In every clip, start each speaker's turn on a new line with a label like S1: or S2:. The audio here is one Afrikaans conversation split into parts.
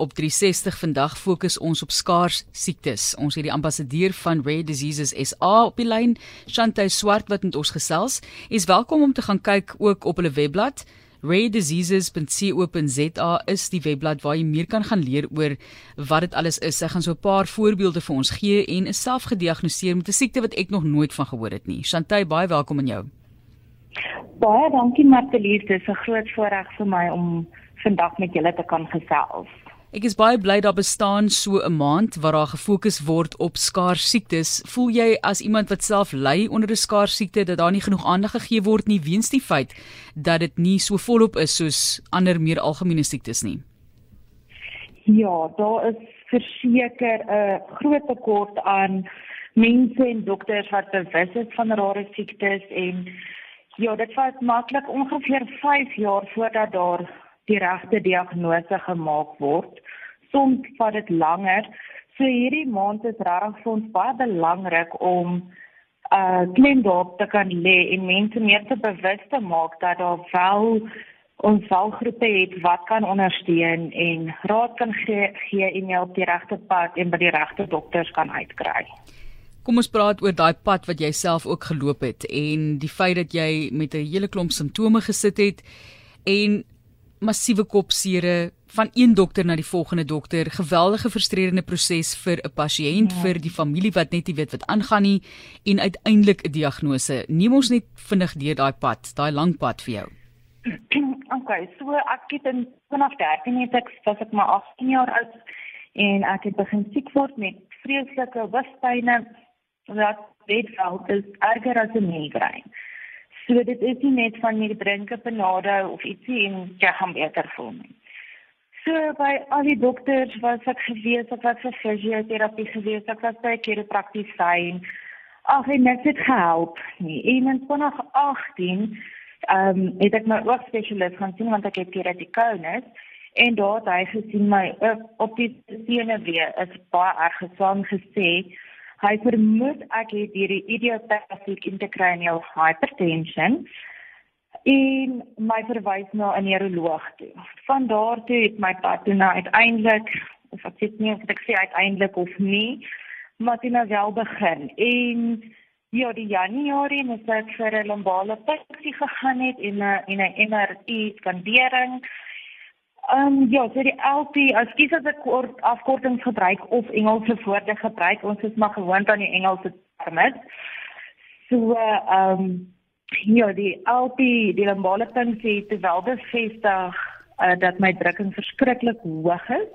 S1: op 360 vandag fokus ons op skaars siektes. Ons het die ambassadeur van Rare Diseases SA op die lyn, Shantay Swart wat met ons gesels. Is welkom om te gaan kyk ook op hulle webblad. rarediseases.co.za is die webblad waar jy meer kan gaan leer oor wat dit alles is. Sy gaan so 'n paar voorbeelde vir ons gee en is self gediagnoseer met 'n siekte wat ek nog nooit van gehoor het nie. Shantay, baie welkom aan jou.
S2: Baie dankie Martelies, dit is 'n groot voorreg vir my om vandag met julle te kan gesels.
S1: Ek is baie bly daar bestaan so 'n maand waar daar gefokus word op skaars siektes. Voel jy as iemand wat self ly onder 'n skaars siekte dat daar nie genoeg aandag gegee word nie weens die feit dat dit nie so volop is soos ander meer algemene siektes nie?
S2: Ja, daar is verseker 'n groot tekort aan mense en dokters wat bewus is van rare siektes en ja, dit vat maklik ongeveer 5 jaar voordat daar die regte diagnose gemaak word. Soms vat dit langer. So hierdie maand is regtig vir ons baie belangrik om uh klem daarop te kan lê en mense meer te bewus te maak dat daar wel ons valgroepe het wat kan ondersteun en raad kan gee, gee en jou op die regte pad en by die regte dokters kan uitkry.
S1: Kom ons praat oor daai pad wat jy self ook geloop het en die feit dat jy met 'n hele klomp simptome gesit het en massiewe kopsere van een dokter na die volgende dokter, geweldige frustrerende proses vir 'n pasiënt, ja. vir die familie wat net nie weet wat aangaan nie en uiteindelik 'n diagnose. Neem ons net vinnig deur daai pad, daai lang pad vir jou.
S2: Okay, so ek het in vanaf 13 het ek was ek maar 18 jaar oud en ek het begin siek word met vreeslike hoofpynne wat weet wel is erger as 'n migraine. So dit is nie net van drink 'n panado of ietsie en jy gaan beter voel nie. So by al die dokters was ek gewees, ek was vir fisioterapie gewees, ek was by 'n chiropraktisyn. Ag, en net dit help nie. En in 2018 ehm um, het ek my oogspesialis gaan sien want ek het keratitis en daar het hy gesien my op die sene weer is baie erg geswang gesê Hy vermoed ek het hierdie idiopathic intracranial hypertension en my verwys na 'n neuroloog toe. Van daar toe het my pad toe nou uiteindelik of ek weet nie of ek sê uiteindelik of nie, maar dit nou wel begin. En ja, die Januarie het ek vir 'n lumbale punksie gegaan het en 'n en 'n MRI skandering Um, ja, so die LP, ekskuus as ek kort afkortings gebruik of Engelse woorde gebruik, ons is maar gewoond aan die Engelse terme. So ehm um, ja, die LP, die lumbale punksie het wel bevestig uh, dat my drukking verskriklik hoog is.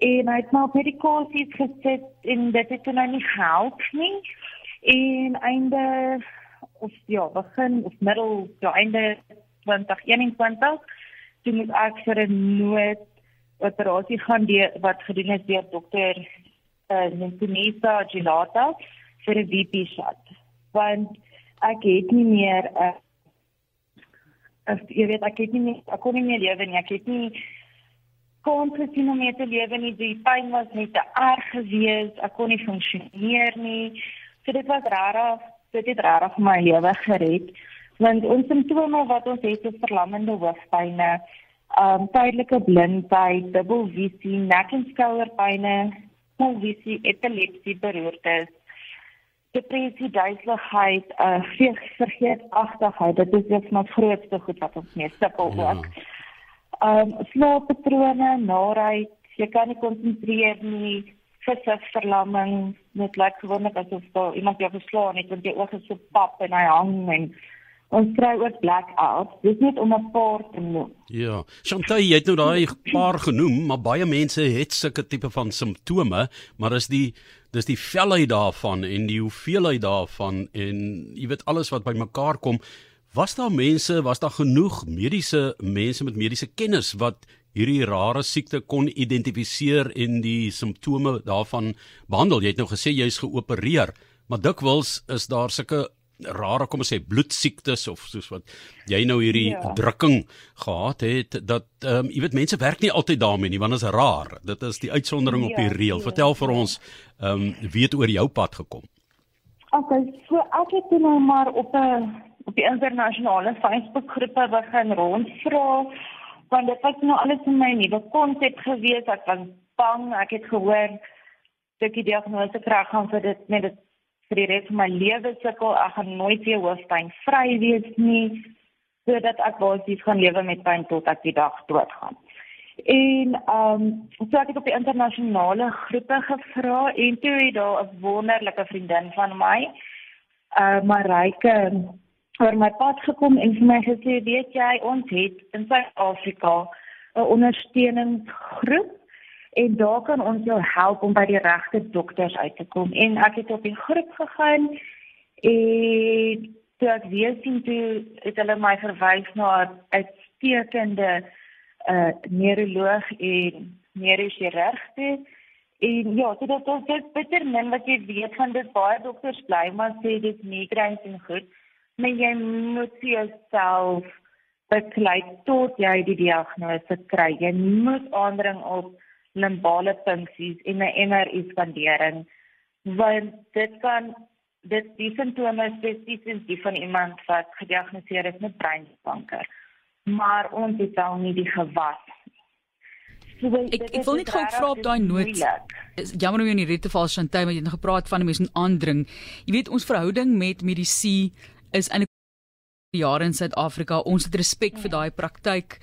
S2: En hy het my op medikasie gesit en dit het nou nie gehelp nie. En einde of ja, begin of middel, ja, einde 2021 toe moet ek vir 'n nood operasie gaan die wat gedoen is deur dokter uh, Nentunisa Gilata vir 'n VP shot. Want ek het nie meer 'n uh, as jy weet ek het nie meer, ek kon nie meer lewe nie. Ek het nie kon presies om meer te lewe nie. Die pyn was net te erg geweest. Ek kon nie funksioneer nie. So dit was rarig dit het rarig my lewe gered want ons simptome wat ons het is verlammende hoofpynne, um tydelike blindheid, dubbelvisie, nek en skouerpynne, polvisie, epilepsie, beroertes, depressie, duiseligheid, uh vergeetachtigheid. Dit is iets wat grootste goed wat ons mee sukkel ja. ook. Um slaappatrone, naait, jy kan nie konsentreer nie verlamming net lyk like, gewoonlik asof daar iemand jou verslaan het want jy oë is so pap en hy hang en ons kry ook blackouts. Dit net om 'n paar te noem.
S3: Ja, Chantal, jy het nou daai paar genoem, maar baie mense het sulke tipe van simptome, maar is die dis die velheid daarvan en die hoeveelheid daarvan en jy weet alles wat bymekaar kom. Was daar mense, was daar genoeg mediese mense met mediese kennis wat hierdie rare siekte kon identifiseer en die simptome daarvan behandel? Jy het nou gesê jy's geopereer, maar dikwels is daar sulke rare kom ons sê bloedsiektes of soos wat jy nou hierdie ja. drukking gehad het dat ehm um, jy weet mense werk nie altyd daarmee nie want dit is raar dit is die uitsondering ja, op die ja, reël ja, vertel vir ons ehm um, weet oor jou pad gekom
S2: Ok so ek het nou maar op 'n op die internasionale Facebook groepe begin rondvra want dit was nou alles vir my nuwe konsep gewees. Ek was bang, ek het gehoor dat die diagnose kry gaan vir dit met dit vir die res van my lewe sukkel. Ek gaan nooit weer hoofpyn vry wees nie sodat ek basies gaan lewe met pyn tot ek die dag doodgaan. En ehm um, so ek het op die internasionale groepe gevra en toe het daar 'n wonderlike vriendin van my, uh Marike oor my pad gekom en vir my gesê, "Weet jy, ons het in Suid-Afrika 'n ondersteuningsgroep en daar kan ons jou help om by die regte dokters uit te kom." En ek het op die groep gegaan en toe ek weer sien toe het hulle my verwys na 'n uitstekende uh, neuroloog en neurochirurg toe. En ja, so dit is dit bitter min wat jy weet van dit baie dokters bly maar sê dit migraines en goed. Maar jy moet jouself beklei tot jy die diagnose kry. Jy moet aandring op limbale funksies en 'n MRI skandering want dit kan dit die simptome spesifiek die van iemand wat gediagnoseer is met breinkanker maar ons het al nie die gewas.
S1: So, ek ek wil net gou vra op daai noot. Jammer om jou in die rede val Chantay, maar jy het nog gepraat van 'n mens moet aandring. Jy weet ons verhouding met medisy is eintlik jare in Suid-Afrika. Ons het respek vir daai praktyk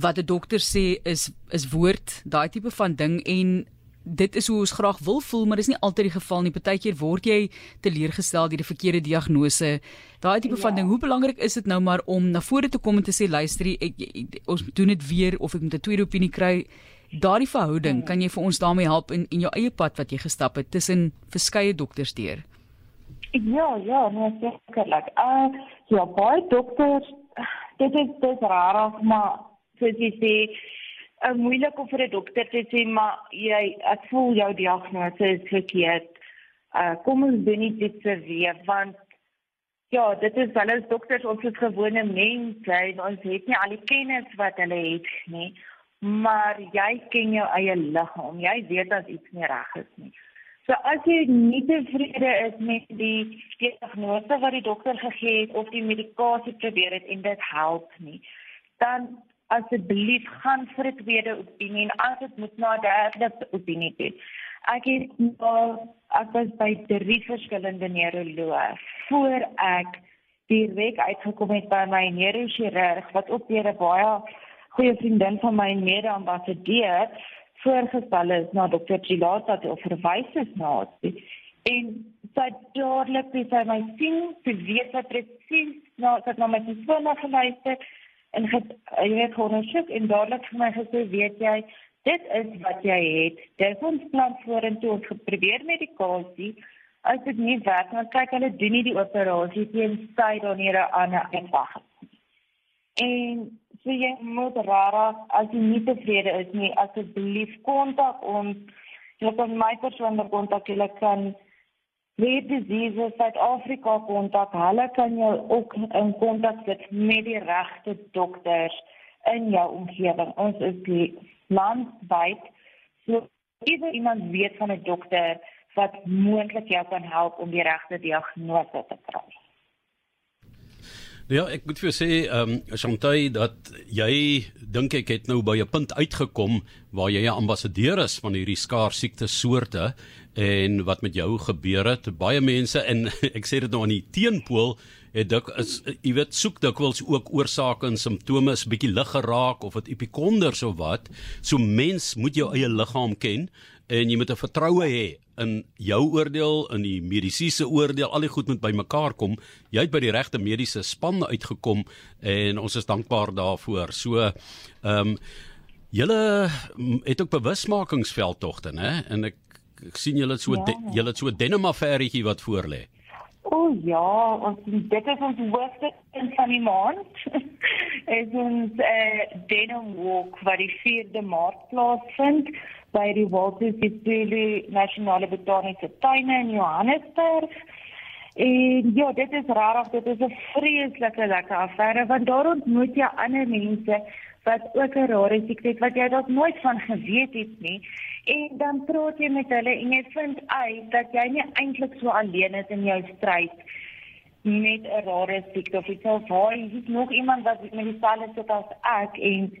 S1: wat 'n dokter sê is is woord, daai tipe van ding en dit is hoe ons graag wil voel, maar dis nie altyd die geval nie. Partykeer word jy teleurgestel deur die verkeerde diagnose. Daai tipe ja. van ding. Hoe belangrik is dit nou maar om na vore te kom en te sê luister, ek, ek, ek, ons doen dit weer of ek moet 'n tweede opinie kry. Daardie verhouding, ja. kan jy vir ons daarmee help in in jou eie pad wat jy gestap het tussen verskeie dokters deur?
S2: Ja, ja, nee, sekerlik. Uh ja, baie dokters, dit is dis rarig, maar soos jy sê, uh, moeilik om vir 'n dokter te sê maar jy ek voel jou diagnose is verkeerd. Uh, kom ons doen dit se weer want ja, dit is wel as dokters ons is gewone mense en ons het nie al die kennis wat hulle het nie. Maar jy ken jou eie liggaam. Jy weet as iets nie reg is nie. So as jy nie tevrede is met die diagnose wat die dokter gegee het of die medikasie probeer het en dit help nie, dan asseblief gaan vir 'n tweede opinie en as dit moet na 'n derde opinie toe. Ek het nou ek was by drie verskillende neuroloë voor ek direk uitgekom het by my neurochirurg wat ook weer 'n baie goeie vriendin van my mede-ambassadeur voorgestel is na Dr. Gilata te verwys is na haar. En sy dadelik het sy my sien, sy weet wat presies nou dat nou met die sone geluister en het jy weet ondersoek en dadelik vir my gesê weet jy dit is wat jy het. Dis ons plan vorentoe. Ons probeer medikasie. As dit nie werk dan kyk hulle doen nie die operasie teen sy dan hier 'n aanwag en so jy moet rara as jy nie tevrede is nie asseblief kontak ons. Jy kan my persoonlik kontak. Jy kan Rare Diseases Suid-Afrika kontak. Hulle kan jou ook in kontak sit met die regte dokters in jou omgewing. Ons is landwyd. So as iemand weet van 'n dokter wat moontlik jou kan help om die regte diagnose te kry.
S3: Ja, ek moet vir jou sê, ehm um, Chantay dat jy dink ek het nou by 'n punt uitgekom waar jy 'n ambassadeur is van hierdie skaars siekte soorte en wat met jou gebeur het. Baie mense en ek sê dit nou aan die teenpool het dik is jy weet soek dikwels ook oorsake en simptome is bietjie lig geraak of dit epikonders of wat. So mens moet jou eie liggaam ken en jy moet 'n vertroue hê in jou oordeel, in die medisiese oordeel, al die goed moet bymekaar kom. Jy het by die regte mediese span uitgekom en ons is dankbaar daarvoor. So ehm um, julle het ook bewusmakingsveldtogte, né? En ek, ek sien julle het so ja. julle het so denim affairetjie wat voor lê.
S2: O oh, ja, ons dit is ons hoogste in van die maand. is ons eh uh, denim walk wat die 4de Maart plaasvind by die Walter Sisulu Nasionale Botaniese Tuine in Johannesburg. En ja, dit is rarig, dit is 'n vreeslike lekker affære want daar ontmoet jy ander mense wat ook 'n rare siekte het wat jy dalk nooit van geweet het nie. En dan praat jy met hulle en jy vind uit dat jy nie eintlik so alleen is in jou stryd met 'n rare siekte of iets of waar jy nog iemand wat met dieselfde sit as ek en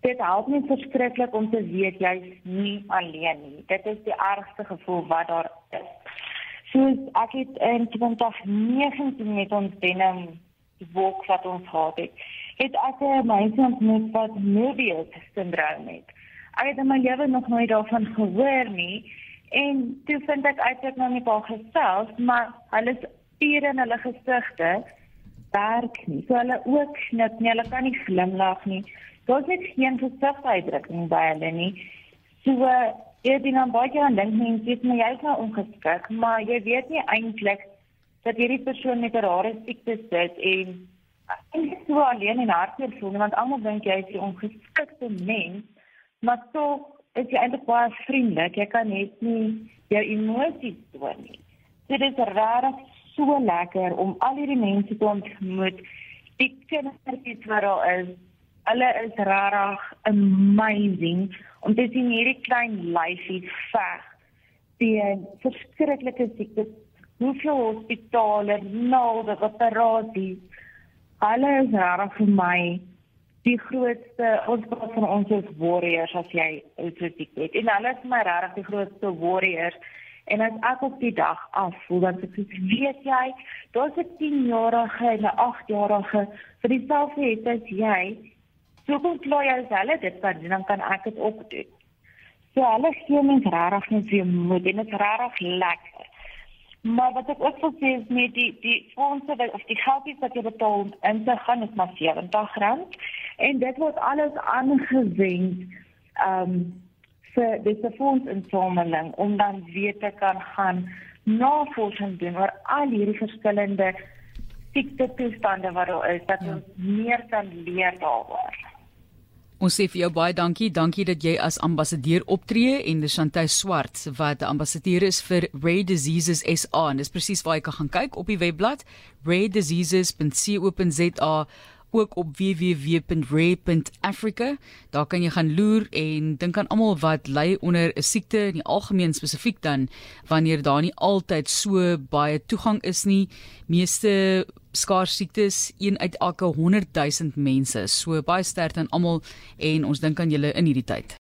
S2: dit help my verskriklik om te weet jy's nie alleen nie. Dit is die ergste gevoel wat daar is. Soos ek het in 2019 met ons denim die wolk wat ons gehad het, het ek 'n meisie ontmoet wat Mobius syndroom het. Ek het in my lewe nog nooit daarvan gehoor nie en toe vind ek uit ek nou met haar gesels, maar hulle spiere in hulle gesigte werk nie. So hulle ook knip nie, hulle kan nie glimlag nie. Daar's net geen gesigsuitdrukking by hulle nie. So jy dien dan baie aan dink mense my jy is nou ongeskik, maar jy weet nie eintlik dat hierdie persoon met 'n rare siekte sit en en so alleen en hartseer voel want almal dink jy is die ongeskikte mens, maar tog is jy eintlik baie vriendelik. Jy kan net nie jou emosies toon nie. Dit is regtig so lekker om al hierdie mense te ontmoet. Die kindertjies wat daar is, hulle is regtig amazing om te sien hierdie klein lyfies veg teen verskriklike siektes. Hoeveel hospitale, naalde, operasies. Hulle is regtig vir my die grootste ons praat van ons as warriors as jy outfit het. En hulle is my regtig die grootste warriors. En as ek op die dag afvoel dan ek weet jy, daar's 'n 10-jarige en 'n 8-jarige vir dieselfde het as jy So kom klaar jy hulle dit kan doen, dan kan ek dit ook doen. So hulle gee mens regtig net weer moed en dit is regtig lekker. Maar wat ek ook wil sê is met die die fondse wat of die geldjies wat jy betaal in te gaan is maar R70 en dit word alles aangewend um, vir dis 'n fondsinsameling om dan weer te kan gaan navorsing doen oor al hierdie verskillende siekte toestande wat daar is dat ja. ons meer kan leer daaroor.
S1: Ons sê vir jou baie dankie. Dankie dat jy as ambassadeur optree en dis Chantay Swart wat die ambassadeur is vir Rare Diseases SA. En dis presies waar jy kan gaan kyk op die webblad rarediseases.co.za ook op www.rare.africa. Daar kan jy gaan loer en dink aan almal wat ly onder 'n siekte in die algemeen spesifiek dan wanneer daar nie altyd so baie toegang is nie. Meeste skaars siektes, een uit elke 100 000 mense. So baie sterkte aan almal en ons dink aan julle in hierdie tyd.